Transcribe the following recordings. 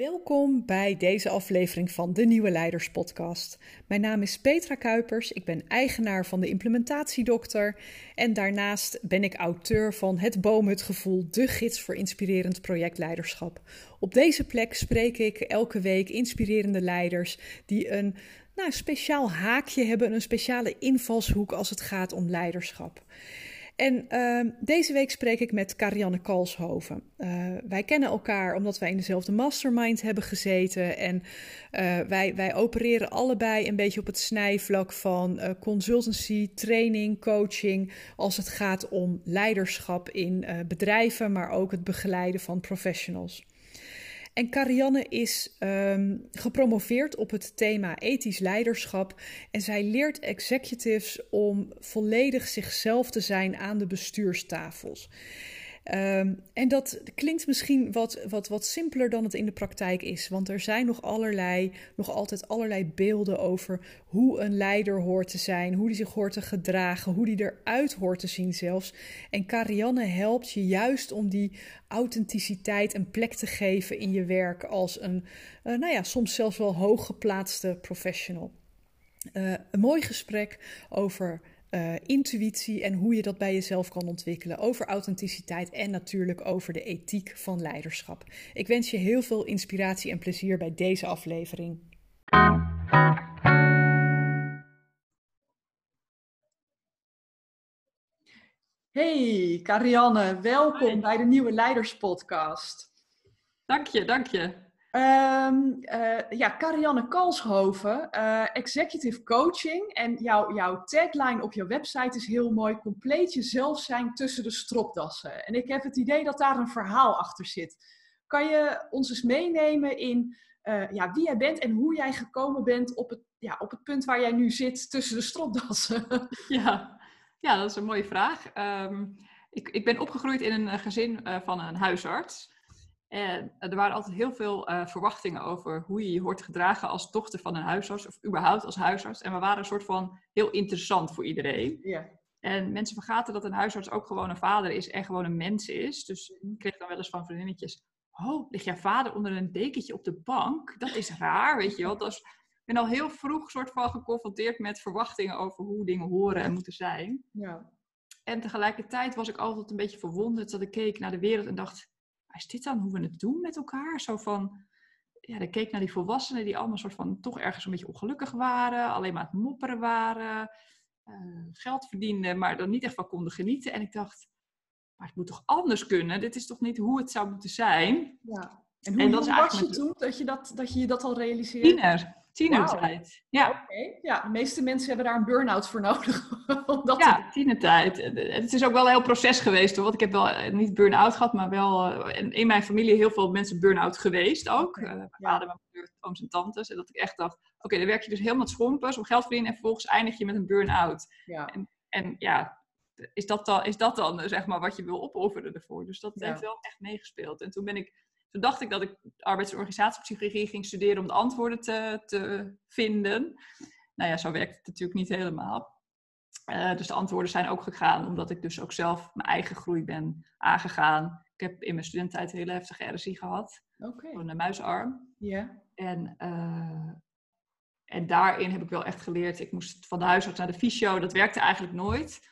Welkom bij deze aflevering van de Nieuwe Leiders Podcast. Mijn naam is Petra Kuipers, ik ben eigenaar van de Implementatiedokter en daarnaast ben ik auteur van Het Boomhutgevoel, de gids voor inspirerend projectleiderschap. Op deze plek spreek ik elke week inspirerende leiders die een nou, speciaal haakje hebben, een speciale invalshoek als het gaat om leiderschap. En uh, deze week spreek ik met Karianne Kalshoven. Uh, wij kennen elkaar omdat wij in dezelfde mastermind hebben gezeten. En uh, wij, wij opereren allebei een beetje op het snijvlak van uh, consultancy, training, coaching. Als het gaat om leiderschap in bedrijven, maar ook het begeleiden van professionals. En Karianne is um, gepromoveerd op het thema ethisch leiderschap. En zij leert executives om volledig zichzelf te zijn aan de bestuurstafels. Um, en dat klinkt misschien wat, wat, wat simpeler dan het in de praktijk is. Want er zijn nog allerlei, nog altijd allerlei beelden over hoe een leider hoort te zijn, hoe die zich hoort te gedragen, hoe die eruit hoort te zien zelfs. En Karianne helpt je juist om die authenticiteit een plek te geven in je werk als een, uh, nou ja, soms zelfs wel hooggeplaatste professional. Uh, een mooi gesprek over uh, intuïtie en hoe je dat bij jezelf kan ontwikkelen. Over authenticiteit en natuurlijk over de ethiek van leiderschap. Ik wens je heel veel inspiratie en plezier bij deze aflevering. Hey Karianne, welkom Hi. bij de Nieuwe Leiders Podcast. Dank je, dank je. Um, uh, ja, Karianne Kalshoven, uh, executive coaching. En jouw, jouw tagline op jouw website is heel mooi: compleet jezelf zijn tussen de stropdassen. En ik heb het idee dat daar een verhaal achter zit. Kan je ons eens meenemen in uh, ja, wie jij bent en hoe jij gekomen bent op het, ja, op het punt waar jij nu zit tussen de stropdassen? Ja, ja dat is een mooie vraag. Um, ik, ik ben opgegroeid in een gezin van een huisarts. En er waren altijd heel veel uh, verwachtingen over hoe je je hoort gedragen als dochter van een huisarts, of überhaupt als huisarts. En we waren een soort van heel interessant voor iedereen. Ja. En mensen vergaten dat een huisarts ook gewoon een vader is en gewoon een mens is. Dus ik kreeg dan wel eens van vriendinnetjes, oh, ligt jouw vader onder een dekentje op de bank? Dat is raar, weet je wel. Dat is, ik ben al heel vroeg soort van geconfronteerd met verwachtingen over hoe dingen horen en moeten zijn. Ja. En tegelijkertijd was ik altijd een beetje verwonderd dat ik keek naar de wereld en dacht, is dit dan hoe we het doen met elkaar? Zo van, ja, dan keek naar die volwassenen die allemaal soort van toch ergens een beetje ongelukkig waren, alleen maar aan het mopperen waren, uh, geld verdienden, maar dan niet echt van konden genieten. En ik dacht, maar het moet toch anders kunnen? Dit is toch niet hoe het zou moeten zijn? ja. En hoe En dat was je toen dat je dat, dat je je dat al realiseerde? Tiener, tienertijd. Ja. Oké, ja, de meeste mensen hebben daar een burn-out voor nodig. om dat te Ja, tienertijd. Het is ook wel een heel proces geweest hoor. Want ik heb wel eh, niet burn-out gehad, maar wel uh, in mijn familie heel veel mensen burn-out geweest ook. Uh, mijn vader, mijn moeder, ooms en tantes. En dat ik echt dacht, oké, okay, dan werk je dus helemaal schompers om geld te verdienen en vervolgens eindig je met een burn-out. Ja. En, en ja, is dat, dan, is dat dan zeg maar wat je wil opofferen ervoor? Dus dat Ja. heeft wel echt meegespeeld. En toen ben ik toen dacht ik dat ik arbeids- en organisatiepsychologie ging studeren om de antwoorden te, te vinden. Nou ja, zo werkt het natuurlijk niet helemaal. Uh, dus de antwoorden zijn ook gegaan omdat ik dus ook zelf mijn eigen groei ben aangegaan. Ik heb in mijn studententijd hele heftige RSI gehad. Oké. Een muisarm. Ja. En, uh, en daarin heb ik wel echt geleerd. Ik moest van de huisarts naar de fysio. Dat werkte eigenlijk nooit.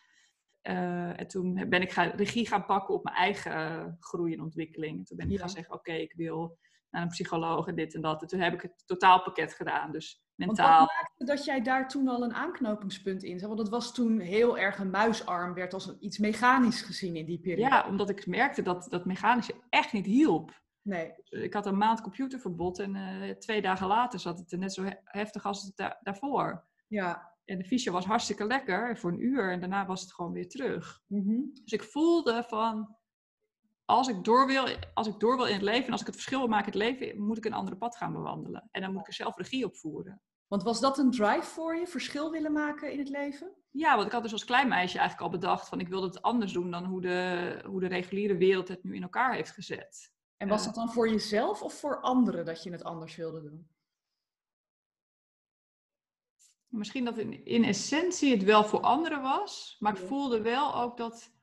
Uh, en toen ben ik regie gaan pakken op mijn eigen uh, groei en ontwikkeling. En toen ben ik Ja. gaan zeggen, oké, ik wil naar een psycholoog en dit en dat. En toen heb ik het totaalpakket gedaan. Dus Want mentaal. wat maakte dat jij daar toen al een aanknopingspunt in zag? Want dat was toen heel erg een muisarm, werd als iets mechanisch gezien in die periode. Ja, omdat ik merkte dat dat mechanische echt niet hielp. Nee. Ik had een maand computerverbod en uh, twee dagen later zat het er net zo he heftig als het da daarvoor. Ja. En de fysio was hartstikke lekker voor een uur en daarna was het gewoon weer terug. Mm -hmm. Dus ik voelde van, als ik, door wil, als ik door wil in het leven en als ik het verschil wil maken in het leven, moet ik een andere pad gaan bewandelen. En dan moet ik er zelf regie op voeren. Want was dat een drive voor je, verschil willen maken in het leven? Ja, want ik had dus als klein meisje eigenlijk al bedacht van ik wilde het anders doen dan hoe de, hoe de reguliere wereld het nu in elkaar heeft gezet. En was dat dan voor jezelf of voor anderen dat je het anders wilde doen? Misschien dat in, in essentie het wel voor anderen was, maar ik voelde wel ook dat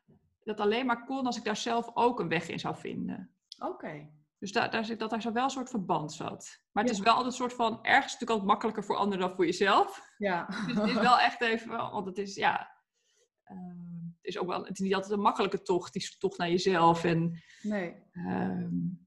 dat alleen maar kon als ik daar zelf ook een weg in zou vinden. Oké. Dus daar, daar zit dat daar zo wel een soort verband zat. Maar het is wel altijd een soort van, ergens natuurlijk altijd makkelijker voor anderen dan voor jezelf. Ja. Dus het is wel echt even, want het is, ja, uh, het is ook wel, het is niet altijd een makkelijke tocht, die tocht naar jezelf. En, nee. Um,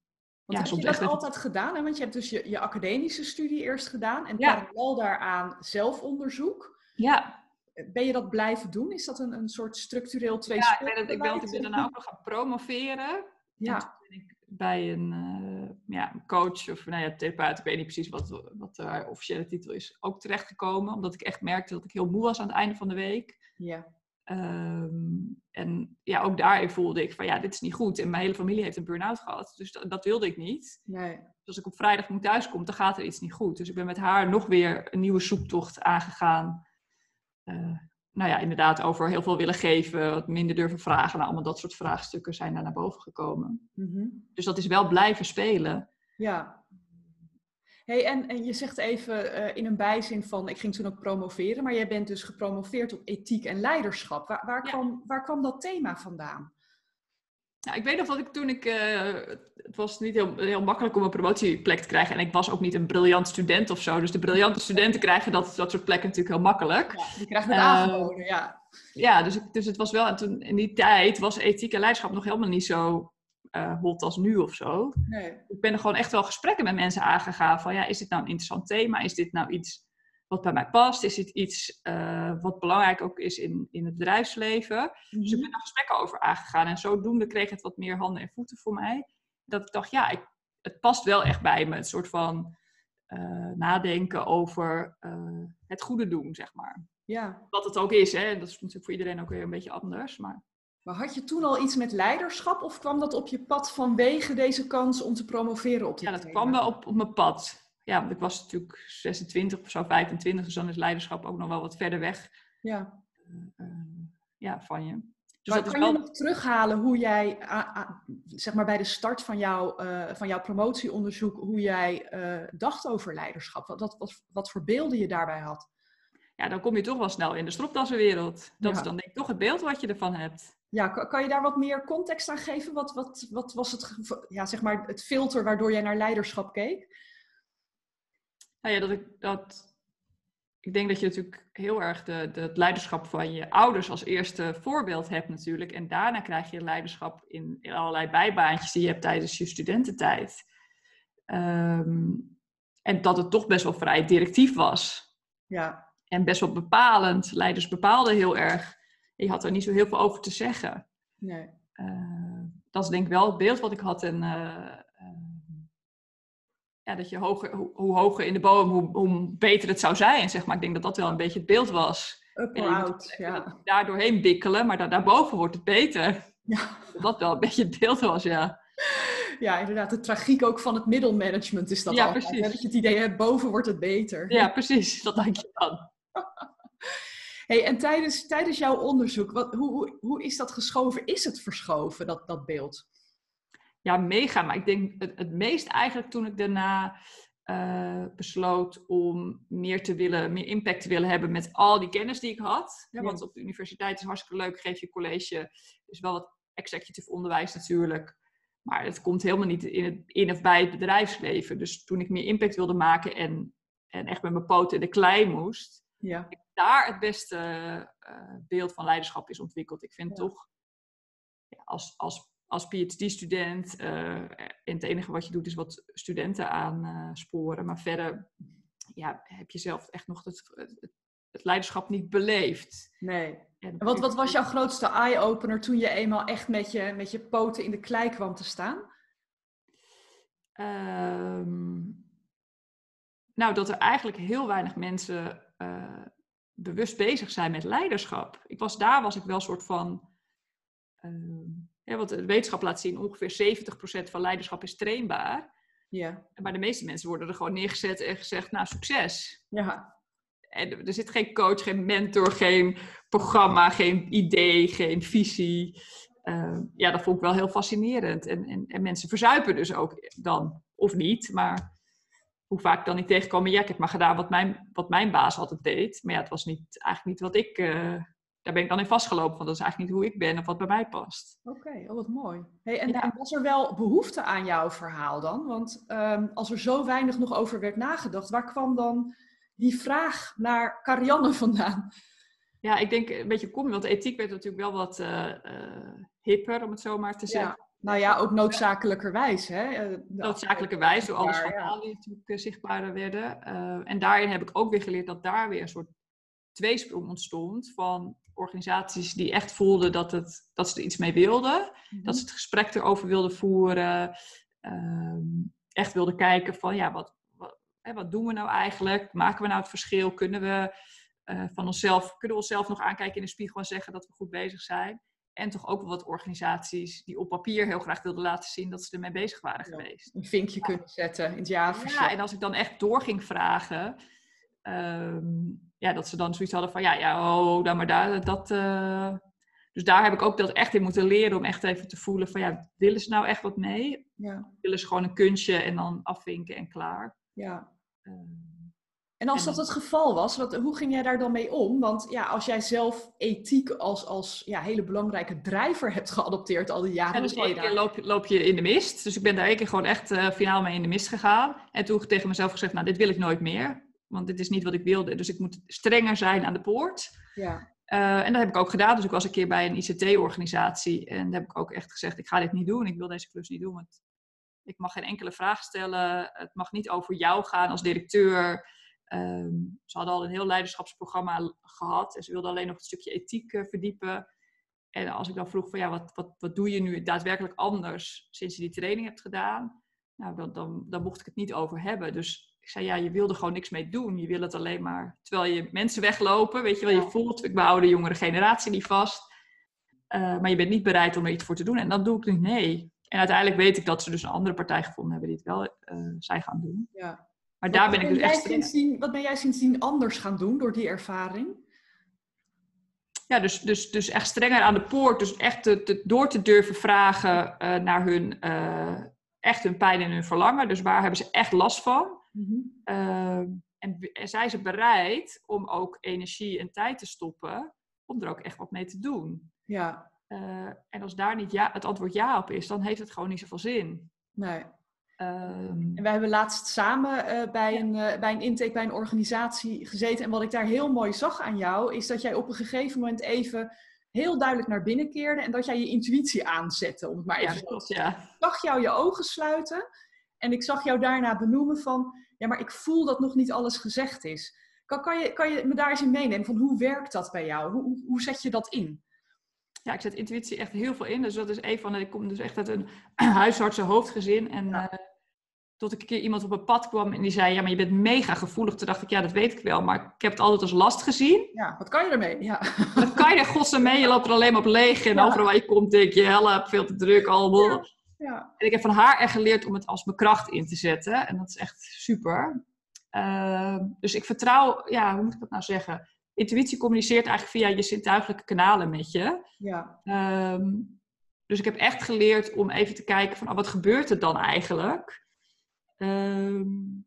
want ja, heb je dat altijd gedaan? Hè? Want je hebt dus je, je academische studie eerst gedaan en ja. parallel daaraan zelfonderzoek. Ja. Ben je dat blijven doen? Is dat een, een soort structureel twee Ja, ik ben, het, ik ben, daarna ook nog gaan promoveren. Ja. En toen ben ik bij een uh, ja, coach of nou ja, therapeut, ik weet niet precies wat, wat de officiële titel is, ook terechtgekomen. Omdat ik echt merkte dat ik heel moe was aan het einde van de week. Ja. Um, en ja, ook daarin voelde ik van ja, dit is niet goed. En mijn hele familie heeft een burn-out gehad. Dus dat, dat wilde ik niet. Nee. Dus als ik op vrijdag moet thuiskomen, dan gaat er iets niet goed. Dus ik ben met haar nog weer een nieuwe zoektocht aangegaan. Uh, nou ja, inderdaad over heel veel willen geven, wat minder durven vragen. Nou, allemaal dat soort vraagstukken zijn daar naar boven gekomen. Mm -hmm. Dus dat is wel blijven spelen. Ja. Hey, en, en je zegt even uh, in een bijzin van, ik ging toen ook promoveren, maar jij bent dus gepromoveerd op ethiek en leiderschap. Waar, waar, Ja. kwam, waar kwam dat thema vandaan? Ja, ik weet nog dat ik toen ik. eh, het was niet heel, heel makkelijk om een promotieplek te krijgen. En ik was ook niet een briljant student of zo. Dus de briljante studenten krijgen dat, dat soort plekken natuurlijk heel makkelijk. Ja, die krijgen het Eh, aangeboden, ja. Ja, dus, ik- dus het was wel. En toen, in die tijd was ethiek en leiderschap nog helemaal niet zo eh hot als nu of zo. Nee. ik ben er gewoon echt wel gesprekken met mensen aangegaan. Van ja, is dit nou een interessant thema? Is dit nou iets wat bij mij past? Is dit iets eh, wat belangrijk ook is in, in het bedrijfsleven? Dus ik ben daar gesprekken over aangegaan. En zodoende kreeg het wat meer handen en voeten voor mij. Dat ik dacht, ja, ik, het past wel echt bij me. Een soort van eh, nadenken over het goede doen, zeg maar. Ja, Wat het ook is, hè. Dat is natuurlijk voor iedereen ook weer een beetje anders. Maar maar had je toen al iets met leiderschap of kwam dat op je pad vanwege deze kans om te promoveren op dit ja, dat thema? kwam wel op, op mijn pad. Ja, want ik was natuurlijk 26 of zo, 25. Dus dan is leiderschap ook nog wel wat verder weg Ja. eh, ja, van je. Dus Maar dat kan wel... je nog terughalen hoe jij, zeg maar bij de start van, jouw eh, van jouw promotieonderzoek, hoe jij eh, dacht over leiderschap? Wat, wat, wat, wat voor beelden je daarbij had? Ja, dan kom je toch wel snel in de stropdassenwereld. Dat Ja. is dan denk ik toch het beeld wat je ervan hebt. Ja, kan, je daar wat meer context aan geven? Wat, wat, wat was het, ja, zeg maar het filter waardoor jij naar leiderschap keek? Nou ja, dat ik, dat, ik denk dat je natuurlijk heel erg de, de, het leiderschap van je ouders als eerste voorbeeld hebt natuurlijk. En daarna krijg je leiderschap in, in allerlei bijbaantjes die je hebt tijdens je studententijd. Ehm, en dat het toch best wel vrij directief was. Ja, En best wel bepalend. Leiders bepaalden heel erg. En je had er niet zo heel veel over te zeggen. nee. Eh, dat is denk ik wel het beeld wat ik had. En eh, eh, ja, dat je hoger, hoe, hoe hoger in de boom, hoe, hoe beter het zou zijn. Zeg maar. Ik denk dat dat wel een beetje het beeld was. Up En out, ja. Daar doorheen bikkelen, maar daar, daarboven wordt het beter. ja. Dat wel een beetje het beeld was, ja. Ja, inderdaad. De tragiek ook van het middelmanagement is dat Ja, altijd. precies. Hè? Dat je het idee hebt, boven wordt het beter. Ja, precies. Dat denk je dan. Hey, en tijdens, tijdens jouw onderzoek, wat, hoe, hoe, hoe is dat geschoven? Is het verschoven, dat, dat beeld? Ja, mega. Maar ik denk het, het meest eigenlijk toen ik daarna eh, besloot om meer te willen, meer impact te willen hebben met al die kennis die ik had. Ja, Ja. Want op de universiteit is hartstikke leuk, geef je college, is wel wat executive onderwijs natuurlijk. Maar het komt helemaal niet in, het, in of bij het bedrijfsleven. Dus toen ik meer impact wilde maken en, en echt met mijn poten in de klei moest, Ja, daar het beste eh, beeld van leiderschap is ontwikkeld. Ik vind Ja. toch, ja, als, als, als PhD-student, eh, en het enige wat je doet is wat studenten aansporen. maar verder ja, heb je zelf echt nog het, het, het leiderschap niet beleefd. nee. En En wat, wat was jouw grootste eye-opener toen je eenmaal echt met je, met je poten in de klei kwam te staan? Ehm, nou, dat er eigenlijk heel weinig mensen eh, bewust bezig zijn met leiderschap. Ik was, daar was ik wel een soort van. ehm, ja, want de wetenschap laat zien, ongeveer 70% van leiderschap is trainbaar. Ja, Maar de meeste mensen worden er gewoon neergezet en gezegd, nou, succes. ja, En er zit geen coach, geen mentor, geen programma, geen idee, geen visie. Ehm, ja, dat vond ik wel heel fascinerend. En, en, en mensen verzuipen dus ook dan, of niet. Maar hoe vaak dan niet tegenkomen, ja, ik heb maar gedaan wat mijn, wat mijn baas altijd deed. Maar ja, het was niet, eigenlijk niet wat ik eh, daar ben ik dan in vastgelopen, want dat is eigenlijk niet hoe ik ben of wat bij mij past. Oké, okay, oh, wat mooi. Hey, en, was er wel behoefte aan jouw verhaal dan? Want ehm, als er zo weinig nog over werd nagedacht, waar kwam dan die vraag naar Karianne vandaan? Ja, ik denk een beetje kom, want ethiek werd natuurlijk wel wat uh, uh, hipper, om het zo maar te zeggen. Ja. Nou ja, ook noodzakelijkerwijs. Hè? Eh, noodzakelijkerwijs, door alle schandalen die natuurlijk zichtbaarder werden. en daarin heb ik ook weer geleerd dat daar weer een soort tweesprong ontstond van organisaties die echt voelden dat, het, dat ze er iets mee wilden. Dat mhm. ze het gesprek erover wilden voeren. Ehm, echt wilden kijken van, ja, wat, wat, hè, wat doen we nou eigenlijk? Maken we nou het verschil? Kunnen we uh, van onszelf, kunnen we onszelf nog aankijken in de spiegel en zeggen dat we goed bezig zijn? En toch ook wel wat organisaties die op papier heel graag wilden laten zien dat ze ermee bezig waren geweest. Een vinkje kunnen zetten in het jaarverslag. Ja, en als ik dan echt door ging vragen, ehm, ja, dat ze dan zoiets hadden van, ja, ja, oh, dan maar daar, dat... Uh... Dus daar heb ik ook dat echt in moeten leren om echt even te voelen van, ja, willen ze nou echt wat mee? Ja. Willen ze gewoon een kunstje en dan afvinken en klaar? Ja. Uh, en als dat het geval was, wat, hoe ging jij daar dan mee om? Want ja, als jij zelf ethiek als, als ja, hele belangrijke drijver hebt geadopteerd al die jaren. En dus één keer loop, loop, je in de mist. Dus ik ben daar één keer gewoon echt uh, finaal mee in de mist gegaan. En toen tegen mezelf gezegd, nou dit wil ik nooit meer. Want dit is niet wat ik wilde. Dus ik moet strenger zijn aan de poort. Ja. Uh, en dat heb ik ook gedaan. Dus ik was een keer bij een ICT-organisatie. En daar heb ik ook echt gezegd, ik ga dit niet doen. Ik wil deze klus niet doen. Want ik mag geen enkele vraag stellen. Het mag niet over jou gaan als directeur. Ehm, ze hadden al een heel leiderschapsprogramma gehad en ze wilden alleen nog een stukje ethiek uh, verdiepen. En als ik dan vroeg van ja, wat, wat, wat doe je nu daadwerkelijk anders sinds je die training hebt gedaan? Nou, dan, dan, dan mocht ik het niet over hebben. Dus ik zei ja, je wilde gewoon niks mee doen. Je wil het alleen maar, terwijl je mensen weglopen, weet je wel, je voelt, ik behoud de jongere generatie niet vast. Uh, maar je bent niet bereid om er iets voor te doen. En dan doe ik niet nee. En uiteindelijk weet ik dat ze dus een andere partij gevonden hebben die het wel uh, zij gaan doen. Ja. Maar daar ben ik dus echt... Sindsdien, wat ben jij sindsdien anders gaan doen door die ervaring? Ja, dus, dus, dus echt strenger aan de poort. Dus echt te, door te durven vragen uh, naar hun, uh, echt hun pijn en hun verlangen. Dus waar hebben ze echt last van? Mm en, en zijn ze bereid om ook energie en tijd te stoppen om er ook echt wat mee te doen? Ja. En als daar niet ja, het antwoord ja op is, dan heeft het gewoon niet zoveel zin. Nee. Um, en wij hebben laatst samen uh, bij, een, uh, bij een intake bij een organisatie gezeten. En wat ik daar heel mooi zag aan jou, is dat jij op een gegeven moment even heel duidelijk naar binnen keerde. En dat jij je intuïtie aanzette, om het maar even ja, te zeggen. Ik zag jou je ogen sluiten. En ik zag jou daarna benoemen van, ja, maar ik voel dat nog niet alles gezegd is. Kan, kan, je, kan je me daar eens in meenemen? Van hoe werkt dat bij jou? Hoe, hoe zet je dat in? Ja, ik zet intuïtie echt heel veel in. Dus dat is een van. Ik kom dus echt uit een huisartsen hoofdgezin. En ja. uh, tot ik een keer iemand op een pad kwam en die zei: Ja, maar je bent mega gevoelig. Toen dacht ik: Ja, dat weet ik wel. Maar ik heb het altijd als last gezien. Ja, wat kan je ermee? Ja. Wat kan je er godsnaam Je loopt er alleen maar op leeg. En overal waar je komt, denk je: Help, veel te druk, allemaal. Ja. En ik heb van haar echt geleerd om het als mijn kracht in te zetten. En dat is echt super. Uh, dus ik vertrouw, ja, hoe moet ik dat nou zeggen? Intuïtie communiceert eigenlijk via je zintuigelijke kanalen met je. Ja. Um, dus ik heb echt geleerd om even te kijken van, oh, wat gebeurt er dan eigenlijk? Um,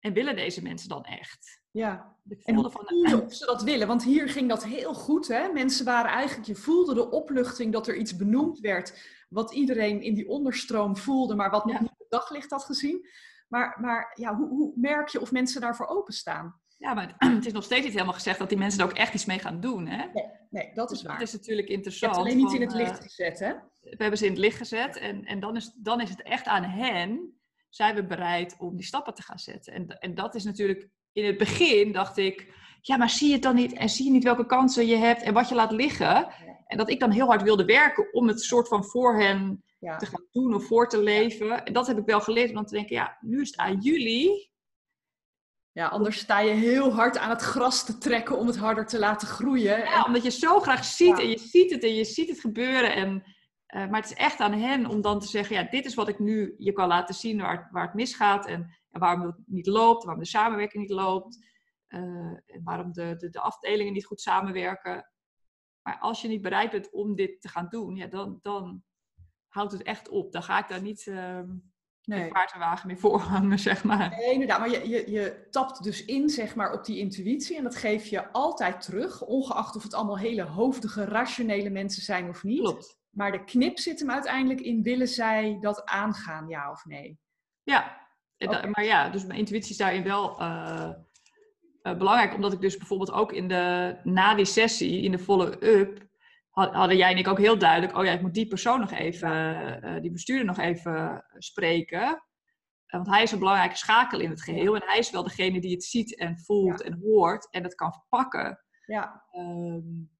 en willen deze mensen dan echt? Ja, ik voelde van, of ze dat willen. Want hier ging dat heel goed. Hè? Mensen waren eigenlijk, je voelde de opluchting dat er iets benoemd werd. Wat iedereen in die onderstroom voelde, maar wat nog niet het daglicht had gezien. Maar, maar ja, hoe, hoe merk je of mensen daarvoor openstaan? Ja, maar het is nog steeds niet helemaal gezegd dat die mensen er ook echt iets mee gaan doen. Hè? Nee, nee dat is dus waar. Dat is natuurlijk interessant. Je hebt alleen niet in het licht eh, gezet, hè? We hebben ze in het licht gezet en, en dan, is, dan is het echt aan hen, zijn we bereid om die stappen te gaan zetten. En, en dat is natuurlijk, in het begin dacht ik, ja, maar zie je het dan niet en zie je niet welke kansen je hebt en wat je laat liggen. En dat ik dan heel hard wilde werken om het soort van voor hen te gaan doen of voor te leven. En dat heb ik wel geleerd om dan te denken, ja, nu is het aan jullie ja, anders sta je heel hard aan het gras te trekken om het harder te laten groeien. Ja, omdat je zo graag ziet en je ziet het en je ziet het gebeuren. En, uh, maar het is echt aan hen om dan te zeggen, ja, dit is wat ik nu je kan laten zien waar, waar het misgaat. En, en waarom het niet loopt, waarom de samenwerking niet loopt. Uh, en waarom de, de, de, afdelingen niet goed samenwerken. Maar als je niet bereid bent om dit te gaan doen, ja, dan, dan houdt het echt op. Dan ga ik daar niet... Uh, nee. paard en wagen meer voorhangen, zeg maar. Nee, inderdaad. Maar je, je, je tapt dus in, zeg maar, op die intuïtie. En dat geef je altijd terug, ongeacht of het allemaal hele hoofdige, rationele mensen zijn of niet. Klopt. Maar de knip zit hem uiteindelijk in, willen zij dat aangaan, ja of nee? Ja, maar ja, dus mijn intuïtie is daarin wel uh, belangrijk. Omdat ik dus bijvoorbeeld ook in de, na die sessie, in de follow-up, hadden jij en ik ook heel duidelijk, oh ja, ik moet die persoon nog even, uh, die bestuurder nog even spreken. Want hij is een belangrijke schakel in het geheel. En hij is wel degene die het ziet en voelt en hoort en dat kan verpakken. Ja. Um,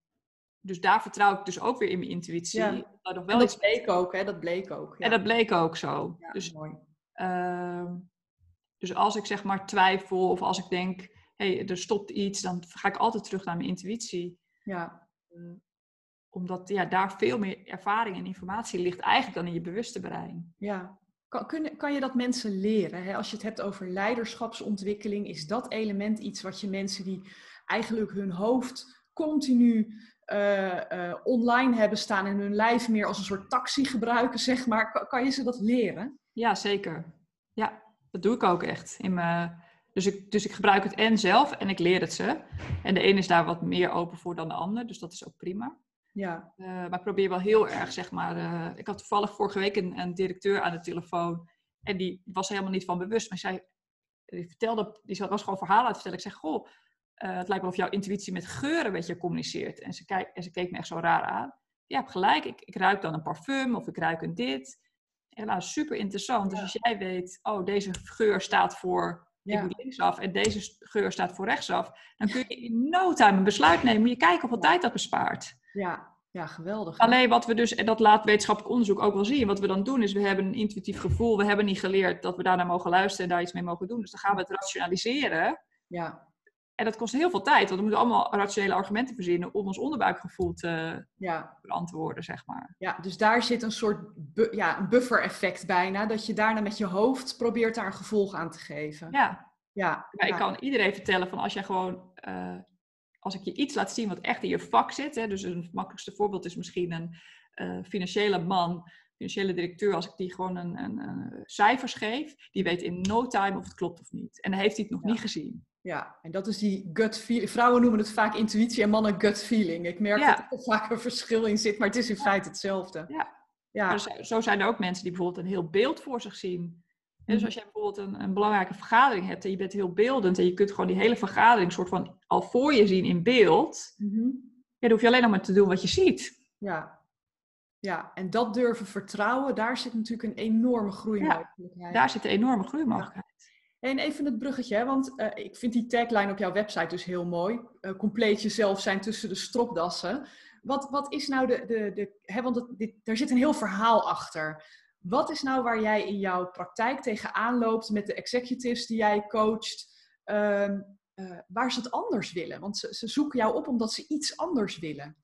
dus daar vertrouw ik dus ook weer in mijn intuïtie. Ja. Dat, nog wel dat bleek ook, hè? Dat bleek ook. Ja. En dat bleek ook zo. Ja, dus, mooi. Uh, dus als ik zeg maar twijfel of als ik denk, hé, hey, er stopt iets, dan ga ik altijd terug naar mijn intuïtie. Ja. Uh, omdat ja, daar veel meer ervaring en informatie ligt eigenlijk dan in je bewuste brein. Ja. Kan, kun, kan je dat mensen leren? Hè? Als je het hebt over leiderschapsontwikkeling, is dat element iets wat je mensen die eigenlijk hun hoofd continu uh, online hebben staan en hun lijf meer als een soort taxi gebruiken, zeg maar. Kan, je ze dat leren? Ja, zeker. Ja, dat doe ik ook echt. In mijn... dus, ik, dus ik gebruik het en zelf en ik leer het ze. En de een is daar wat meer open voor dan de ander, dus dat is ook prima. Ja. Uh, maar ik probeer wel heel erg, zeg maar. ik had toevallig vorige week een, een, directeur aan de telefoon. En die was er helemaal niet van bewust. Maar zij die vertelde, die was gewoon verhalen uit te vertellen. Ik zeg, goh, uh, het lijkt wel of jouw intuïtie met geuren een beetje communiceert. En ze, kijk, en ze keek me echt zo raar aan. Je hebt gelijk, ik, ik ruik dan een parfum of ik ruik een dit. En nou, super interessant. Dus als jij weet, oh, deze geur staat voor ja. ik linksaf en deze geur staat voor rechtsaf, dan kun je in no time een besluit nemen. Moet je kijken hoeveel tijd dat bespaart. Ja, ja, geweldig. Alleen wat we dus, en dat laat wetenschappelijk onderzoek ook wel zien, wat we dan doen is, we hebben een intuïtief gevoel, we hebben niet geleerd dat we daarnaar mogen luisteren en daar iets mee mogen doen. Dus dan gaan we het rationaliseren. Ja. En dat kost heel veel tijd, want we moeten allemaal rationele argumenten verzinnen om ons onderbuikgevoel te ja. beantwoorden, zeg maar. Ja, dus daar zit een soort bu ja, een buffer-effect bijna, dat je daarna met je hoofd probeert daar een gevolg aan te geven. Ja. Ja, ja. Ik kan iedereen vertellen van als jij gewoon, uh, als ik je iets laat zien wat echt in je vak zit, hè, dus een makkelijkste voorbeeld is misschien een uh, financiële man, financiële directeur, als ik die gewoon een, een, een, cijfers geef, die weet in no time of het klopt of niet. En dan heeft hij het nog niet gezien. Ja, en dat is die gut feeling. Vrouwen noemen het vaak intuïtie en mannen gut feeling. Ik merk dat er vaak een verschil in zit, maar het is in feite hetzelfde. Ja. ja. zo zijn er ook mensen die bijvoorbeeld een heel beeld voor zich zien. Dus mhm. als je bijvoorbeeld een, een, belangrijke vergadering hebt en je bent heel beeldend en je kunt gewoon die hele vergadering soort van al voor je zien in beeld, mm ja, dan hoef je alleen nog maar te doen wat je ziet. Ja. ja, en dat durven vertrouwen, daar zit natuurlijk een enorme groeimogelijkheid. Ja, daar zit een enorme groeimogelijkheid. En even het bruggetje, want uh, ik vind die tagline op jouw website dus heel mooi. Uh, compleet jezelf zijn tussen de stropdassen. Wat, wat is nou de, de, de hè, want het, daar zit een heel verhaal achter. Wat is nou waar jij in jouw praktijk tegenaan loopt met de executives die jij coacht, uh, waar ze het anders willen? Want ze, ze zoeken jou op omdat ze iets anders willen.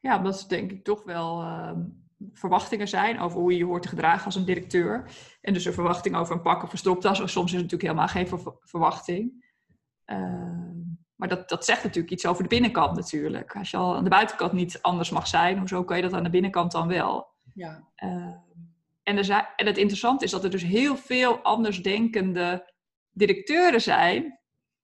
Ja, dat is denk ik toch wel ehm, verwachtingen zijn over hoe je je hoort te gedragen als een directeur. En dus een verwachting over een pak of een stropdas. Of soms is het natuurlijk helemaal geen verwachting. Ehm, maar dat, dat zegt natuurlijk iets over de binnenkant natuurlijk. Als je al aan de buitenkant niet anders mag zijn, hoezo kan je dat aan de binnenkant dan wel? Ja. Ehm, en, er en het interessante is dat er dus heel veel andersdenkende directeuren zijn,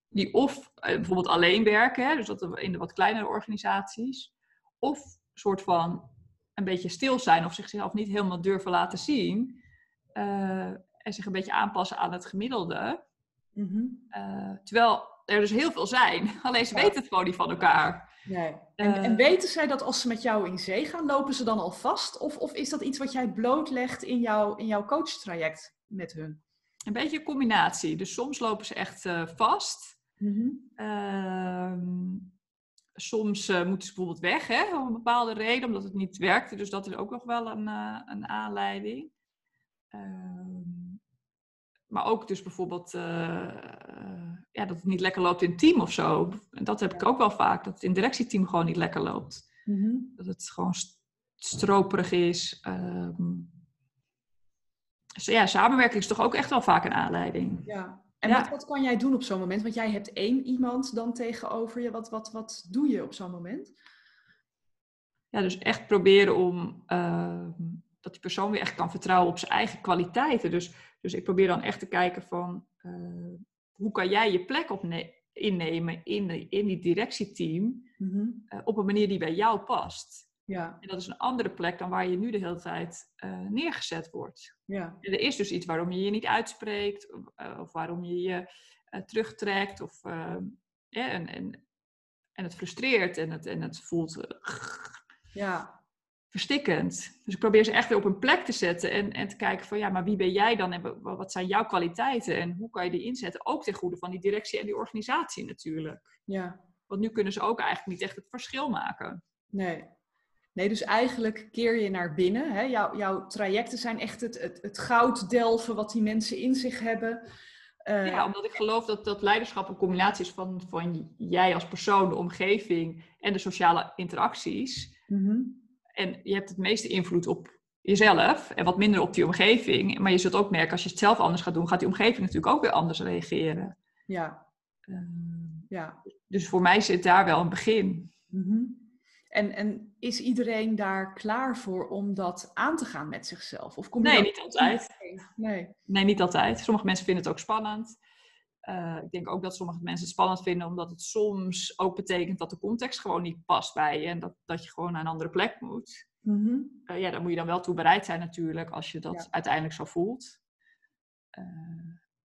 die of eh, bijvoorbeeld alleen werken, hè, dus dat in de wat kleinere organisaties, of soort van een beetje stil zijn of zichzelf niet helemaal durven laten zien. Uh, en zich een beetje aanpassen aan het gemiddelde. Mhm. uh, terwijl er dus heel veel zijn. Alleen ze weten het gewoon niet van elkaar. Nee. En, en, eh. weten zij dat als ze met jou in zee gaan, lopen ze dan al vast? Of, of is dat iets wat jij blootlegt in, jou, in jouw coachtraject met hun? Een beetje een combinatie. Dus soms lopen ze echt vast. Mm soms uh, moeten ze bijvoorbeeld weg, hè, om een bepaalde reden, omdat het niet werkte. Dus dat is ook nog wel een, uh, een aanleiding. Uh, maar ook dus bijvoorbeeld uh, ja, dat het niet lekker loopt in het team of zo. En dat heb ik ook wel vaak, dat het in het directieteam gewoon niet lekker loopt. Mm -hmm. Dat het gewoon stroperig is. Um, dus ja, samenwerking is toch ook echt wel vaak een aanleiding. Ja, en wat, wat, kan jij doen op zo'n moment? Want jij hebt één iemand dan tegenover je. Wat, wat, wat doe je op zo'n moment? Ja, dus echt proberen om uh, dat die persoon weer echt kan vertrouwen op zijn eigen kwaliteiten. Dus, dus ik probeer dan echt te kijken van eh, hoe kan jij je plek innemen in, de, in die directieteam Mhm. eh, op een manier die bij jou past. Ja, En dat is een andere plek dan waar je nu de hele tijd eh, neergezet wordt. ja, En er is dus iets waarom je je niet uitspreekt, of, eh, of waarom je je eh, terugtrekt, of, ja, en, en, en het frustreert en het, en het voelt ja, verstikkend. Dus ik probeer ze echt weer op een plek te zetten en, en te kijken van ja, maar wie ben jij dan en wa- wat zijn jouw kwaliteiten en hoe kan je die inzetten? Ook ten goede van die directie en die organisatie natuurlijk. ja. Want nu kunnen ze ook eigenlijk niet echt het verschil maken. Nee. Nee, dus eigenlijk keer je naar binnen. Hè? Jouw, jouw trajecten zijn echt het, het, het goud delven wat die mensen in zich hebben. Eh, Ja, omdat ik geloof dat, dat leiderschap een combinatie is van, van jij als persoon, de omgeving en de sociale interacties. mhm. En je hebt het meeste invloed op jezelf en wat minder op die omgeving. Maar je zult ook merken, als je het zelf anders gaat doen, gaat die omgeving natuurlijk ook weer anders reageren. Ja, Ehm, ja. dus voor mij zit daar wel een begin. Mhm. En, en is iedereen daar klaar voor om dat aan te gaan met zichzelf? Of kom je Nee, niet altijd. Nee. Nee, niet altijd. Sommige mensen vinden het ook spannend. Eh, ik denk ook dat sommige mensen het spannend vinden, omdat het soms ook betekent dat de context gewoon niet past bij je en dat, dat je gewoon naar een andere plek moet. Mhm. Eh, ja, daar moet je dan wel toe bereid zijn natuurlijk, als je dat Ja. uiteindelijk zo voelt. Eh,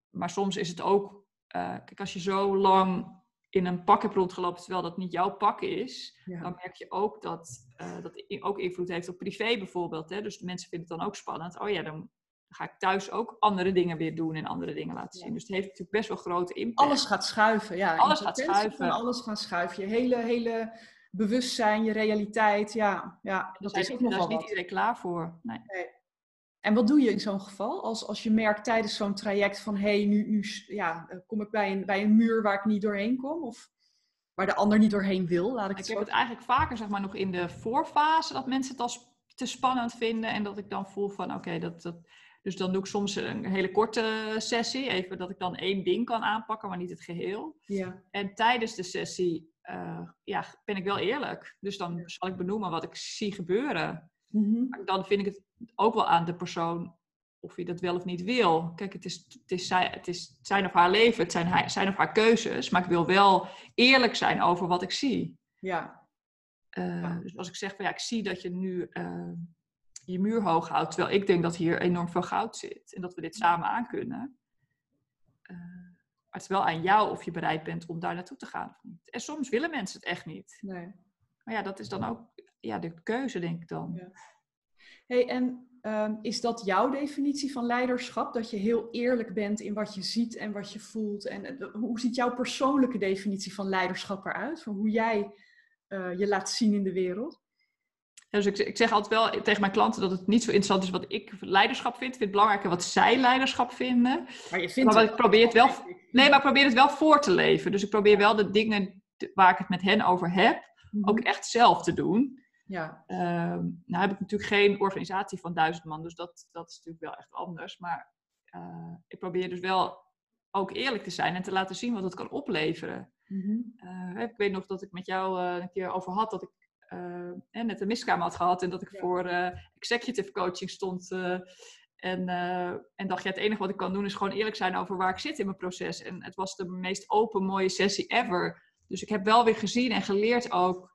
maar soms is het ook, kijk, als je zo lang in een pak hebt rondgelopen terwijl dat niet jouw pak is, Ja. dan merk je ook dat eh, dat ook invloed heeft op privé bijvoorbeeld. Hè? Dus de mensen vinden het dan ook spannend. Oh ja, dan ga ik thuis ook andere dingen weer doen en andere dingen laten Ja. zien. Dus het heeft natuurlijk best wel grote impact. Alles gaat schuiven, ja. Alles gaat schuiven. alles gaan schuiven. Je hele, hele bewustzijn, je realiteit, ja. ja dat dat is ook nog wel is niet wat. iedereen klaar voor. Nee. En wat doe je in zo'n geval? Als, als je merkt tijdens zo'n traject van... hé, hey, nu, nu ja, eh, kom ik bij een, bij een muur waar ik niet doorheen kom? Of waar de ander niet doorheen wil, laat ik het Ik heb het eigenlijk vaker zeg maar, nog in de voorfase dat mensen het als te spannend vinden. En dat ik dan voel van oké, dat, dat. Dus dan doe ik soms een hele korte sessie. Even dat ik dan één ding kan aanpakken, maar niet het geheel. Ja, En tijdens de sessie eh, ja, ben ik wel eerlijk. Dus dan zal ik benoemen wat ik zie gebeuren. Mhm. Dan vind ik het ook wel aan de persoon of je dat wel of niet wil. Kijk, het is, het is, zijn, het is zijn of haar leven, het zijn, hij- zijn of haar keuzes. Maar ik wil wel eerlijk zijn over wat ik zie. ja, Eh, Ja. Dus als ik zeg van ja, ik zie dat je nu eh, je muur hoog houdt, terwijl ik denk dat hier enorm veel goud zit en dat we dit samen aan kunnen. Eh, maar het is wel aan jou of je bereid bent om daar naartoe te gaan of niet. En soms willen mensen het echt niet. nee. Maar ja, dat is dan ook ja, de keuze, denk ik dan. Ja. hey, en ehm, is dat jouw definitie van leiderschap? Dat je heel eerlijk bent in wat je ziet en wat je voelt? En eh, hoe ziet jouw persoonlijke definitie van leiderschap eruit? Van hoe jij eh, je laat zien in de wereld? Ja, Dus ik, ik zeg altijd wel tegen mijn klanten dat het niet zo interessant is wat ik leiderschap vind. Ik vind het belangrijker wat zij leiderschap vinden. Maar je vindt Maar ik probeer het wel-. Nee, maar ik probeer het wel voor te leven. Dus ik probeer wel de dingen waar ik het met hen over heb, Mhm. ook echt zelf te doen. Ja, Ehm, nou heb ik natuurlijk geen organisatie van duizend man, dus dat, dat is natuurlijk wel echt anders. Maar eh, ik probeer dus wel ook eerlijk te zijn en te laten zien wat het kan opleveren. Mhm. Eh, ik weet nog dat ik met jou eh, een keer over had dat ik net een miskamer had gehad en dat ik Ja. voor executive coaching stond. en, en dacht, ja, het enige wat ik kan doen is gewoon eerlijk zijn over waar ik zit in mijn proces. En het was de meest open, mooie sessie ever. Dus ik heb wel weer gezien en geleerd ook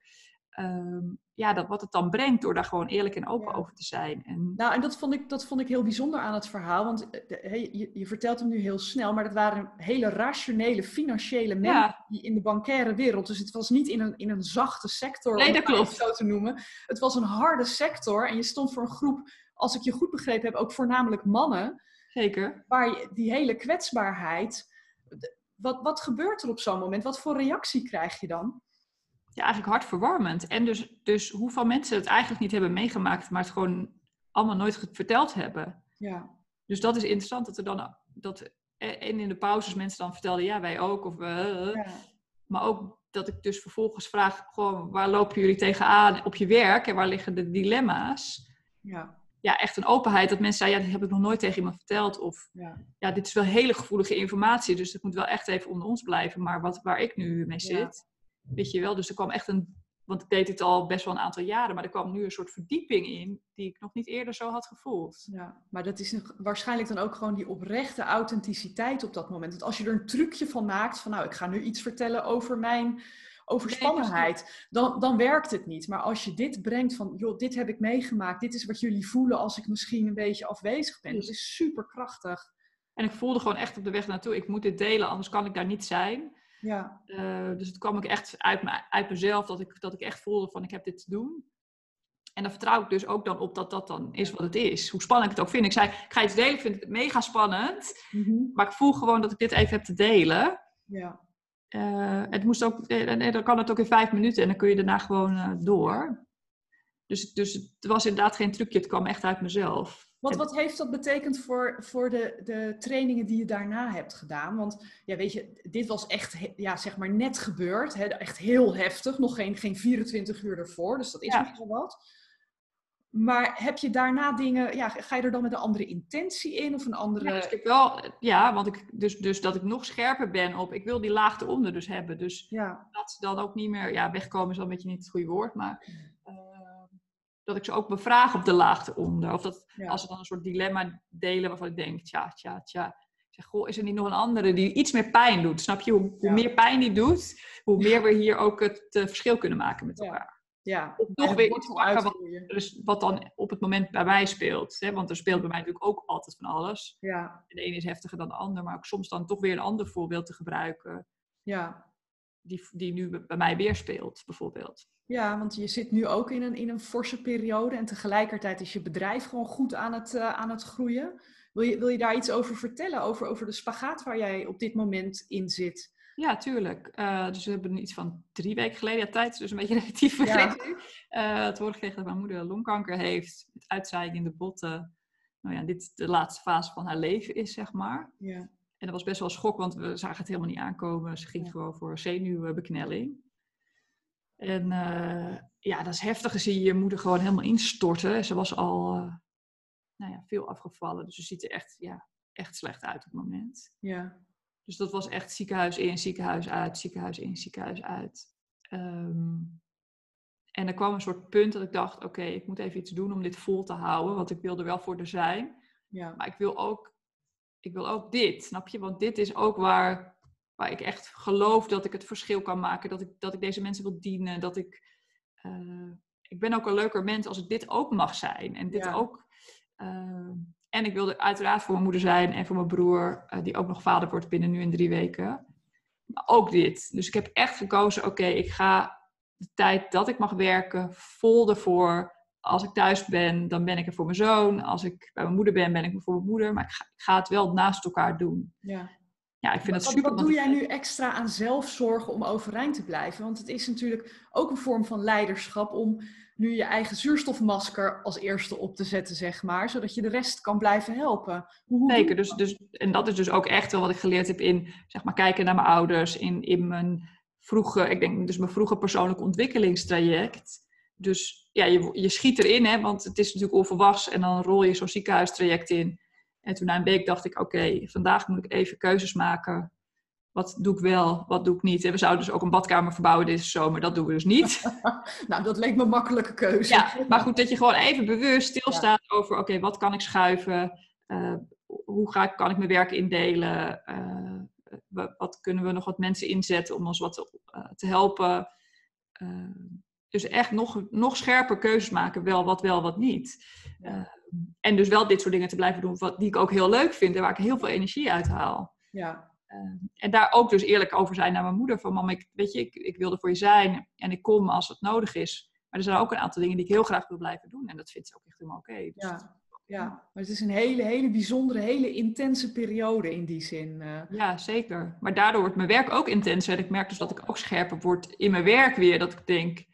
ehm, ja, dat wat het dan brengt door daar gewoon eerlijk en open Ja. over te zijn. En, Nou, en dat vond, ik, dat vond ik heel bijzonder aan het verhaal. Want eh, de- hey, je, je vertelt hem nu heel snel, maar dat waren hele rationele, financiële mensen ja, die in de bankaire wereld. Dus het was niet in een, in een zachte sector, Nee, om dat het klopt. even zo te noemen. Het was een harde sector en je stond voor een groep, als ik je goed begrepen heb, ook voornamelijk mannen. zeker. Waar je die hele kwetsbaarheid. Wat, wat gebeurt er op zo'n moment? Wat voor reactie krijg je dan? Ja, eigenlijk hartverwarmend. En dus, dus hoeveel mensen het eigenlijk niet hebben meegemaakt, maar het gewoon allemaal nooit verteld hebben. Ja, Dus dat is interessant dat er dan, dat, en in de pauzes mensen dan vertelden, ja, wij ook. Of, eh, ja, Maar ook dat ik dus vervolgens vraag, gewoon, waar lopen jullie tegenaan op je werk en waar liggen de dilemma's? ja, Ja, echt een openheid dat mensen zeiden, ja, dat heb ik nog nooit tegen iemand verteld. Of, ja. ja, dit is wel hele gevoelige informatie, dus het moet wel echt even onder ons blijven. Maar wat, waar ik nu mee zit, weet je wel. Dus er kwam echt een, Want ik deed dit al best wel een aantal jaren, maar er kwam nu een soort verdieping in die ik nog niet eerder zo had gevoeld. Ja, maar dat is een, waarschijnlijk dan ook gewoon die oprechte authenticiteit op dat moment. Want als je er een trucje van maakt, van nou, ik ga nu iets vertellen over mijn overspannenheid, dan, dan werkt het niet. Maar als je dit brengt van, joh, dit heb ik meegemaakt, dit is wat jullie voelen als ik misschien een beetje afwezig ben. Dat is super krachtig. En ik voelde gewoon echt op de weg naartoe, ik moet dit delen, anders kan ik daar niet zijn. Ja. Uh, dus het kwam ook echt uit, me, uit mezelf dat ik, dat ik echt voelde van ik heb dit te doen. En dan vertrouw ik dus ook dan op dat dat dan is wat het is. Hoe spannend ik het ook vind. Ik zei, ik ga iets delen, ik vind het mega spannend. Mm Maar ik voel gewoon dat ik dit even heb te delen. Ja. Uh, het moest ook, en dan kan het ook in vijf minuten en dan kun je daarna gewoon uh, door. Dus, dus het was inderdaad geen trucje, het kwam echt uit mezelf. Wat, wat heeft dat betekend voor, voor de, de trainingen die je daarna hebt gedaan? Want ja, weet je, dit was echt ja, zeg maar net gebeurd. Hè? Echt heel heftig. Nog geen, geen 24 uur ervoor. Dus dat is ja. nogal wat. Maar heb je daarna dingen, ja, ga je er dan met een andere intentie in of een andere... Ja, dus ik heb wel, ja, want ik, dus, dus dat ik nog scherper ben op, ik wil die laag eronder dus hebben. Dus ja. dat ze dan ook niet meer, ja, wegkomen is wel een beetje niet het goede woord, maar dat ik ze ook bevraag op de laag eronder. Of dat ja. als ze dan een soort dilemma delen waarvan ik denk, tja, tja, tja. Ik zeg, goh, is er niet nog een andere die iets meer pijn doet? Snap je? Hoe, hoe ja. meer pijn die doet, hoe meer we hier ook het uh, verschil kunnen maken met elkaar. Ja, of nog weer iets pakken wat, dus wat dan op het moment bij mij speelt. Hè? Want er speelt bij mij natuurlijk ook altijd van alles. Ja. De ene is heftiger dan de ander, maar ook soms dan toch weer een ander voorbeeld te gebruiken. Ja. Die, die nu bij mij weer speelt, bijvoorbeeld. Ja, want je zit nu ook in een, in een forse periode en tegelijkertijd is je bedrijf gewoon goed aan het, uh, aan het groeien. Wil je, wil je daar iets over vertellen, over, over de spagaat waar jij op dit moment in zit? Ja, tuurlijk. Uh, dus we hebben iets van drie weken geleden, ja, tijd is dus een beetje relatief vergeten. Ja. Uh, het horen gekregen dat mijn moeder longkanker heeft, met uitzaaiing in de botten. Nou ja, dit de laatste fase van haar leven is, zeg maar. Ja. En dat was best wel een schok, want we zagen het helemaal niet aankomen. Ze ging ja. gewoon voor zenuwbeknelling. En uh, ja, dat is heftig. Zie je je moeder gewoon helemaal instorten. Ze was al uh, nou ja, veel afgevallen. Dus ze ziet er echt, ja, echt slecht uit op het moment. Ja. Dus dat was echt ziekenhuis in, ziekenhuis uit, ziekenhuis in, ziekenhuis uit. Um, en er kwam een soort punt dat ik dacht, oké, okay, ik moet even iets doen om dit vol te houden. Want ik wil er wel voor er zijn. Ja. Maar ik wil ook, ik wil ook dit, snap je? Want dit is ook waar, waar ik echt geloof dat ik het verschil kan maken. Dat ik, dat ik deze mensen wil dienen. Dat ik, uh, ik ben ook een leuker mens als ik dit ook mag zijn. En dit Ja. ook... Uh, en ik wilde uiteraard voor mijn moeder zijn en voor mijn broer, uh, die ook nog vader wordt binnen nu in drie weken. Maar ook dit. Dus ik heb echt gekozen, oké, okay, ik ga de tijd dat ik mag werken vol ervoor. Als ik thuis ben, dan ben ik er voor mijn zoon. Als ik bij mijn moeder ben, ben ik er voor mijn moeder. Maar ik ga, ik ga het wel naast elkaar doen. Ja. Ja, ik vind wat, dat super. Wat doe jij nu extra aan zelfzorg om overeind te blijven? Want het is natuurlijk ook een vorm van leiderschap om nu je eigen zuurstofmasker als eerste op te zetten, zeg maar, zodat je de rest kan blijven helpen. Hoe, hoe Zeker, dus, dus, en dat is dus ook echt wel wat ik geleerd heb in, zeg maar, kijken naar mijn ouders, in, in mijn vroege, ik denk dus mijn vroege persoonlijk ontwikkelingstraject. Dus ja, je, je schiet erin, hè, want het is natuurlijk onverwachts en dan rol je zo'n ziekenhuistraject in. En toen na een week dacht ik, oké, okay, vandaag moet ik even keuzes maken. Wat doe ik wel, wat doe ik niet? En we zouden dus ook een badkamer verbouwen deze zomer. Dat doen we dus niet. nou, dat leek me een makkelijke keuze. Ja, maar goed, dat je gewoon even bewust stilstaat ja. over... oké, okay, wat kan ik schuiven? Uh, hoe ga ik, kan ik mijn werk indelen? Uh, wat kunnen we nog wat mensen inzetten om ons wat te, uh, te helpen? dus echt nog, nog scherper keuzes maken. Wel wat wel, wat niet. Ja. En dus wel dit soort dingen te blijven doen... Wat, die ik ook heel leuk vind en waar ik heel veel energie uit haal. Ja. Uh, en daar ook dus eerlijk over zijn naar mijn moeder. Van mam, ik, weet je, ik, ik wil er voor je zijn. En ik kom als het nodig is. Maar er zijn ook een aantal dingen die ik heel graag wil blijven doen. En dat vindt ze ook echt helemaal oké. Okay. Dus ja. ja, maar het is een hele, hele bijzondere, hele intense periode in die zin. Uh. Ja, zeker. Maar daardoor wordt mijn werk ook intenser. En ik merk dus dat ik ook scherper word in mijn werk weer. Dat ik denk,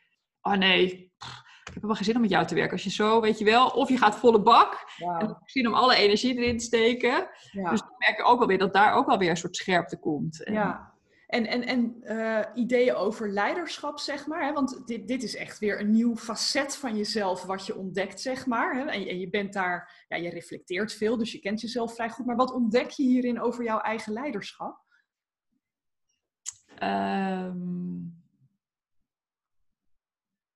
oh nee, pff, ik heb helemaal geen zin om met jou te werken. Als je zo, weet je wel, of je gaat volle bak. Wow. En zin om alle energie erin te steken. Ja. Dus ik merk ook wel weer dat daar ook wel weer een soort scherpte komt. En, ja. En, en, en uh, ideeën over leiderschap, zeg maar. Hè? Want dit, dit is echt weer een nieuw facet van jezelf wat je ontdekt, zeg maar. Hè? En, en je bent daar, ja, je reflecteert veel, dus je kent jezelf vrij goed. Maar wat ontdek je hierin over jouw eigen leiderschap? Um,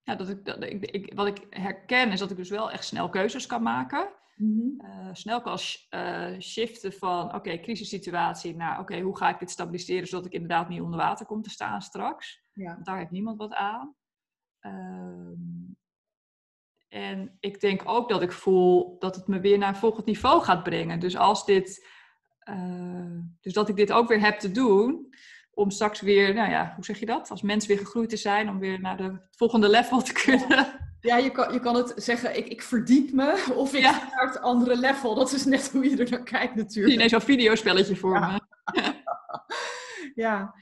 ja, dat ik, dat ik, ik, wat ik herken is dat ik dus wel echt snel keuzes kan maken. Mhm. Eh, snel kan eh, shiften van, oké, crisissituatie naar, oké, hoe ga ik dit stabiliseren zodat ik inderdaad niet onder water kom te staan straks. Ja. Want daar heeft niemand wat aan. Ehm, en ik denk ook dat ik voel dat het me weer naar een volgend niveau gaat brengen. Dus als dit, eh, dus dat ik dit ook weer heb te doen, om straks weer, nou ja, hoe zeg je dat? Als mens weer gegroeid te zijn, om weer naar de het volgende level te kunnen. Ja, je kan, je kan het zeggen, ik, ik verdiep me of ik Ja. naar het andere level. Dat is net hoe je er naar kijkt natuurlijk. ineens zo'n videospelletje voor Ja. me. Ja.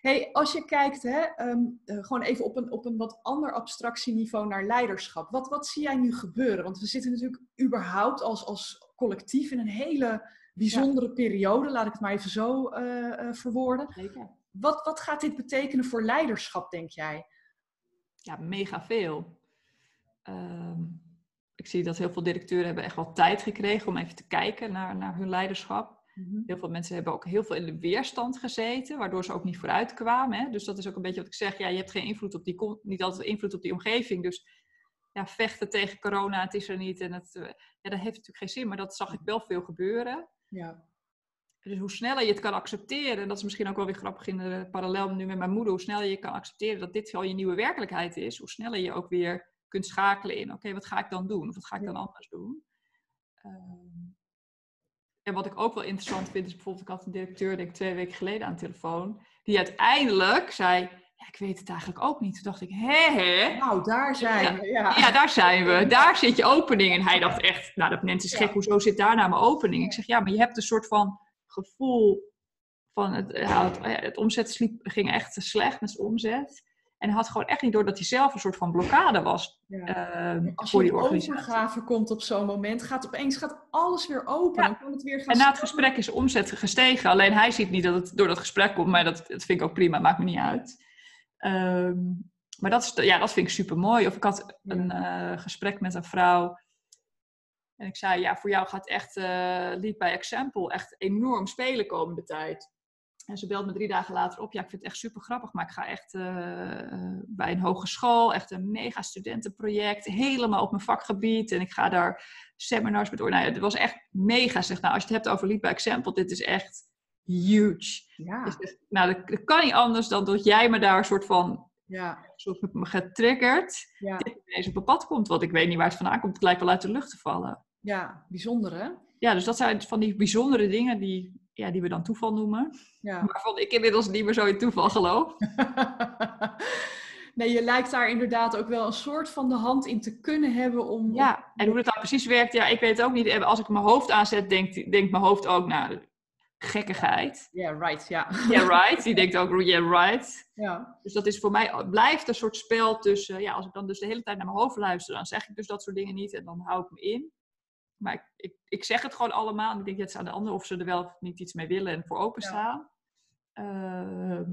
Hey, als je kijkt, hè, ehm, eh, gewoon even op een, op een wat ander abstractieniveau naar leiderschap. Wat, wat zie jij nu gebeuren? Want we zitten natuurlijk überhaupt als, als collectief in een hele bijzondere periode. Laat ik het maar even zo eh, eh, verwoorden. Zeker. Wat, wat gaat dit betekenen voor leiderschap, denk jij? Ja, mega veel. Ehm, ik zie dat heel veel directeuren hebben echt wel tijd gekregen om even te kijken naar, naar hun leiderschap. Heel veel mensen hebben ook heel veel in de weerstand gezeten, waardoor ze ook niet vooruit kwamen. Hè? Dus dat is ook een beetje wat ik zeg. Ja, je hebt geen invloed op die, niet altijd invloed op die omgeving. Dus ja, vechten tegen corona, het is er niet. En het, eh, ja, dat heeft natuurlijk geen zin, maar dat zag ik wel veel gebeuren. Ja. Dus hoe sneller je het kan accepteren, en dat is misschien ook wel weer grappig in de parallel nu met mijn moeder, hoe sneller je kan accepteren dat dit wel je nieuwe werkelijkheid is, hoe sneller je ook weer kunt schakelen in, oké, wat ga ik dan doen? Of wat ga ik dan anders doen? Ehm, en wat ik ook wel interessant vind, is bijvoorbeeld, ik had een directeur, denk ik twee weken geleden aan de telefoon, die uiteindelijk zei, ja, ik weet het eigenlijk ook niet. Toen dacht ik, hè, hè? Nou, daar zijn we. Ja. Ja, daar zijn we. Daar zit je opening. En hij dacht echt, nou, dat mens is gek. Hoezo zit daar nou mijn opening? Ik zeg, ja, maar je hebt een soort van gevoel van... Het, ja, het, het omzet sliep, ging echt slecht met zijn omzet. En hij had gewoon echt niet door dat hij zelf een soort van blokkade was Ja. ehm, Als voor je die organisatie. overgave komt op zo'n moment, gaat opeens gaat alles weer open. Ja. Dan kan het weer gaan En na het gesprek is de omzet gestegen. Alleen hij ziet niet dat het door dat gesprek komt. Maar dat, dat vind ik ook prima, maakt me niet uit. Ehm, maar dat, is, ja, dat vind ik super mooi. Of ik had een eh, gesprek met een vrouw. En ik zei, ja, voor jou gaat echt eh Lead by Example echt enorm spelen komende tijd. En ze belt me drie dagen later op. Ja, ik vind het echt super grappig, maar ik ga echt eh, eh, bij een hogeschool, echt een mega studentenproject, helemaal op mijn vakgebied. En ik ga daar seminars met. Nou ja, het was echt mega. Zeg, nou, als je het hebt over Lead by Example, dit is echt huge. Ja, Dus, nou, dat, dat kan niet anders dan dat jij me daar een soort van ja, soort getriggerd ja, dit ineens op mijn pad komt. Want ik weet niet waar het vandaan komt. Het lijkt wel uit de lucht te vallen. Ja, bijzonder hè? Ja, dus dat zijn van die bijzondere dingen die, ja, die we dan toeval noemen. Ja. Waarvan ik inmiddels niet meer zo in toeval geloof. nee, je lijkt daar inderdaad ook wel een soort van de hand in te kunnen hebben om... Ja, en hoe dat dan precies werkt, ja, ik weet het ook niet. Als ik mijn hoofd aanzet, denkt, denkt mijn hoofd ook, nou, gekkigheid. Yeah, right, ja. Yeah, right. Die denkt ook, yeah, right. ja. Dus dat is voor mij, blijft een soort spel tussen, ja, als ik dan dus de hele tijd naar mijn hoofd luister, dan zeg ik dus dat soort dingen niet en dan hou ik me in. Maar ik, ik, ik zeg het gewoon allemaal en ik denk, ja, het is aan de ander of ze er wel of niet iets mee willen en voor openstaan. Ehm,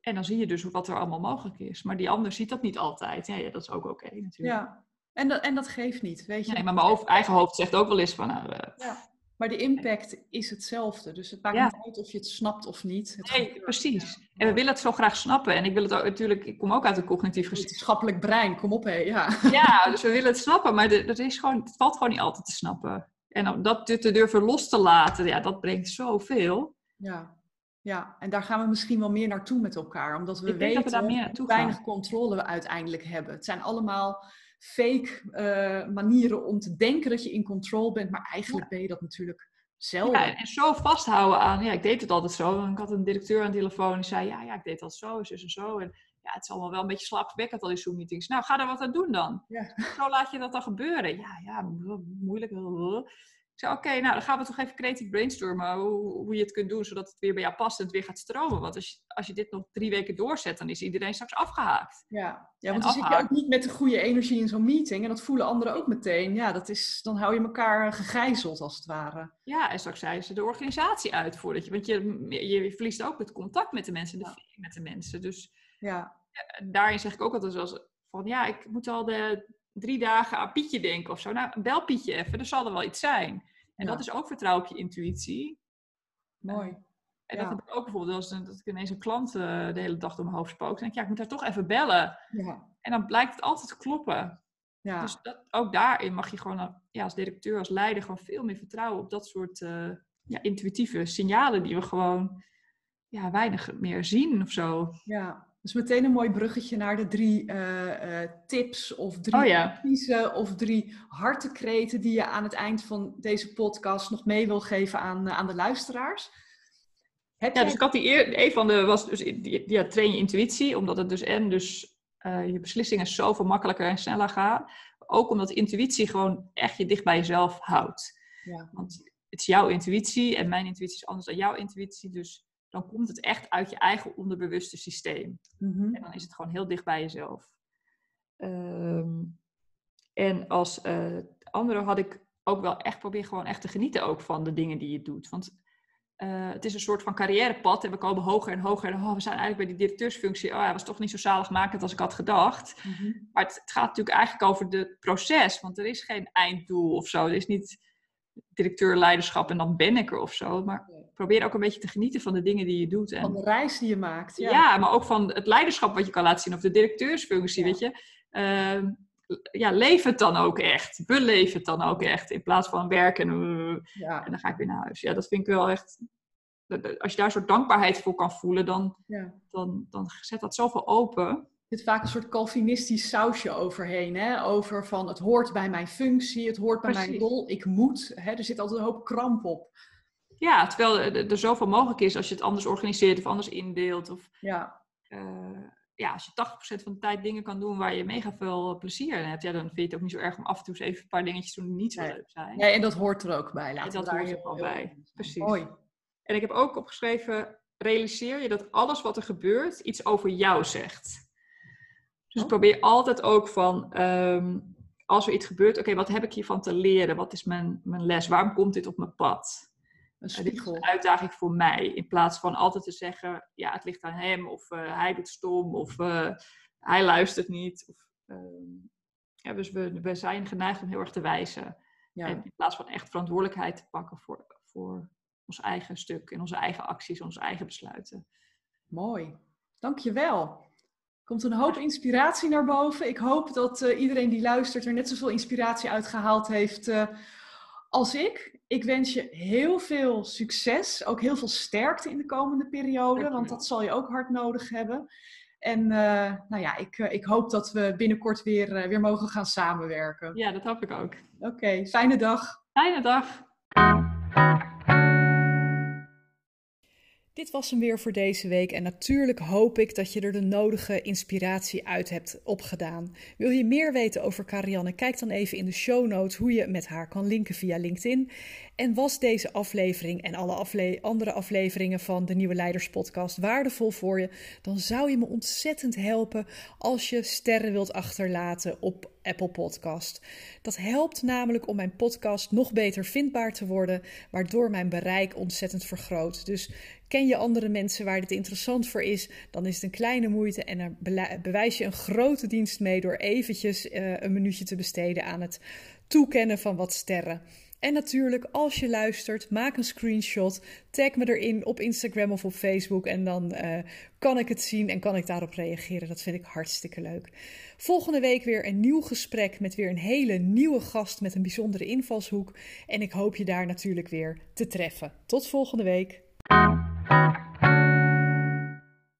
en dan zie je dus wat er allemaal mogelijk is. Maar die ander ziet dat niet altijd. Ja, ja dat is ook oké natuurlijk. ja. En, dat, en dat geeft niet, weet je. Nee, maar mijn hoofd, eigen hoofd zegt ook wel eens van, nou, eh, Maar de impact is hetzelfde. Dus het maakt Ja. niet uit of je het snapt of niet. Het nee, precies. Ja. En we willen het zo graag snappen. En ik wil het ook natuurlijk, ik kom ook uit een cognitief wetenschappelijk brein, kom op hé. Ja. Ja, dus we willen het snappen, maar de- dat is gewoon, het valt gewoon niet altijd te snappen. En om dat te durven los te laten, ja, dat brengt zoveel. Ja. ja, en daar gaan we misschien wel meer naartoe met elkaar. Omdat we denk dat weten we daar meer weinig controle we uiteindelijk hebben. Het zijn allemaal fake eh, manieren om te denken dat je in control bent. Maar eigenlijk ben je dat natuurlijk zelden. Ja, en, zo vasthouden aan, ja, ik deed het altijd zo. Ik had een directeur aan de telefoon die zei, ja, ja, ik deed dat zo, zus en zo. En ja, het is allemaal wel een beetje slaapverwekkend al die Zoom-meetings. Nou, ga er wat aan doen dan. Ja. Zo laat je dat dan gebeuren. Ja, ja, mo- moeilijk. Zei, oké, nou, dan gaan we toch even creatief brainstormen hoe, hoe je het kunt doen, zodat het weer bij jou past en het weer gaat stromen. Want als je, als je dit nog drie weken doorzet, dan is iedereen straks afgehaakt. Ja, ja want dan zit je ook niet met de goede energie in zo'n meeting. En dat voelen anderen ook meteen. Ja, dat is, dan hou je elkaar gegijzeld als het ware. Ja, en straks zeiden ze de organisatie uit voordat je, want je, je verliest ook het contact met de mensen, de feeling met de mensen. Dus Ja, En daarin zeg ik ook altijd eens van ja, ik moet al de drie dagen aan Pietje denken of zo. Nou, bel Pietje even, er zal er wel iets zijn. En Ja. dat is ook vertrouwen op je intuïtie. mooi. En dat heb ik ook bijvoorbeeld als dat ik ineens een klant uh, de hele dag door mijn hoofd spook. Dan denk ik, ja, ik moet haar toch even bellen. Ja. En dan blijkt het altijd te kloppen. Ja. Dus dat, ook daarin mag je gewoon ja, als directeur, als leider, gewoon veel meer vertrouwen op dat soort uh, ja, intuïtieve signalen die we gewoon ja, weinig meer zien of zo. Ja, dus meteen een mooi bruggetje naar de drie uh, uh, tips of drie oh, ja. adviezen of drie hartekreten die je aan het eind van deze podcast nog mee wil geven aan, aan de luisteraars. Heb ja, jij... dus ik had die eer, een van de was dus ja, train je intuïtie, omdat het dus en dus je beslissingen zoveel makkelijker en sneller gaan. Ook omdat intuïtie gewoon echt je dicht bij jezelf houdt. Ja. Want het is jouw intuïtie en mijn intuïtie is anders dan jouw intuïtie. Dus dan komt het echt uit je eigen onderbewuste systeem. Mm En dan is het gewoon heel dicht bij jezelf. Um, en als uh, andere had ik ook wel echt proberen gewoon echt te genieten ook van de dingen die je doet. Want uh, het is een soort van carrièrepad en we komen hoger en hoger. En oh, we zijn eigenlijk bij die directeursfunctie. Oh, hij was toch niet zo zaligmakend als ik had gedacht. Mm -hmm. Maar het, het, gaat natuurlijk eigenlijk over het proces. Want er is geen einddoel of zo. Er is niet directeur leiderschap en dan ben ik er of zo. Maar probeer ook een beetje te genieten van de dingen die je doet. En, van de reis die je maakt. Ja. ja. maar ook van het leiderschap wat je kan laten zien. Of de directeursfunctie, weet je. Uh, ja, leef het dan ook echt. Beleef het dan ook echt. In plaats van werken ja. en dan ga ik weer naar huis. Ja, dat vind ik wel echt... Als je daar een soort dankbaarheid voor kan voelen, dan, dan, dan zet dat zoveel open. Er zit vaak een soort Calvinistisch sausje overheen. Hè? Over van het hoort bij mijn functie, het hoort bij mijn rol, ik moet. Hè? Er zit altijd een hoop kramp op. Ja, terwijl er, zoveel mogelijk is als je het anders organiseert of anders indeelt. Of, ja. Uh, ja, als je 80% van de tijd dingen kan doen waar je mega veel plezier in hebt, ja, dan vind je het ook niet zo erg om af en toe eens even een paar dingetjes te doen die niet zo leuk zijn. Nee, en dat hoort er ook bij. Laten dat hoort er ook bij. Precies. Mooi. En ik heb ook opgeschreven, realiseer je dat alles wat er gebeurt iets over jou zegt. Dus oh. probeer altijd ook van, um, als er iets gebeurt, oké, wat heb ik hiervan te leren? Wat is mijn, mijn les? Waarom komt dit op mijn pad? Een spiegel. Een uitdaging voor mij. In plaats van altijd te zeggen, ja, het ligt aan hem. Of uh, hij doet stom. Of uh, hij luistert niet. Of, uh, ja, dus we, we zijn geneigd om heel erg te wijzen. Ja. En in plaats van echt verantwoordelijkheid te pakken voor, voor ons eigen stuk. En onze eigen acties, onze eigen besluiten. Mooi. Dankjewel. Er komt een hoop inspiratie naar boven. Ik hoop dat iedereen die luistert er net zoveel inspiratie uit gehaald heeft als ik. Ik wens je heel veel succes, ook heel veel sterkte in de komende periode, want dat zal je ook hard nodig hebben. En uh, nou ja, ik, uh, ik hoop dat we binnenkort weer, uh, weer mogen gaan samenwerken. Ja, dat hoop ik ook. Oké, okay, fijne dag. Fijne dag. Dit was hem weer voor deze week en natuurlijk hoop ik dat je er de nodige inspiratie uit hebt opgedaan. Wil je meer weten over Karianne? Kijk dan even in de show notes hoe je met haar kan linken via LinkedIn. En was deze aflevering en alle andere afleveringen van de Nieuwe Leiders Podcast waardevol voor je, dan zou je me ontzettend helpen als je sterren wilt achterlaten op Apple Podcast. Dat helpt namelijk om mijn podcast nog beter vindbaar te worden, waardoor mijn bereik ontzettend vergroot. Dus ken je andere mensen waar dit interessant voor is, dan is het een kleine moeite en dan bewijs je een grote dienst mee door eventjes uh, een minuutje te besteden aan het toekennen van wat sterren. En natuurlijk, als je luistert, maak een screenshot. Tag me erin op Instagram of op Facebook. En dan uh, kan ik het zien en kan ik daarop reageren. Dat vind ik hartstikke leuk. Volgende week weer een nieuw gesprek met weer een hele nieuwe gast met een bijzondere invalshoek. En ik hoop je daar natuurlijk weer te treffen. Tot volgende week.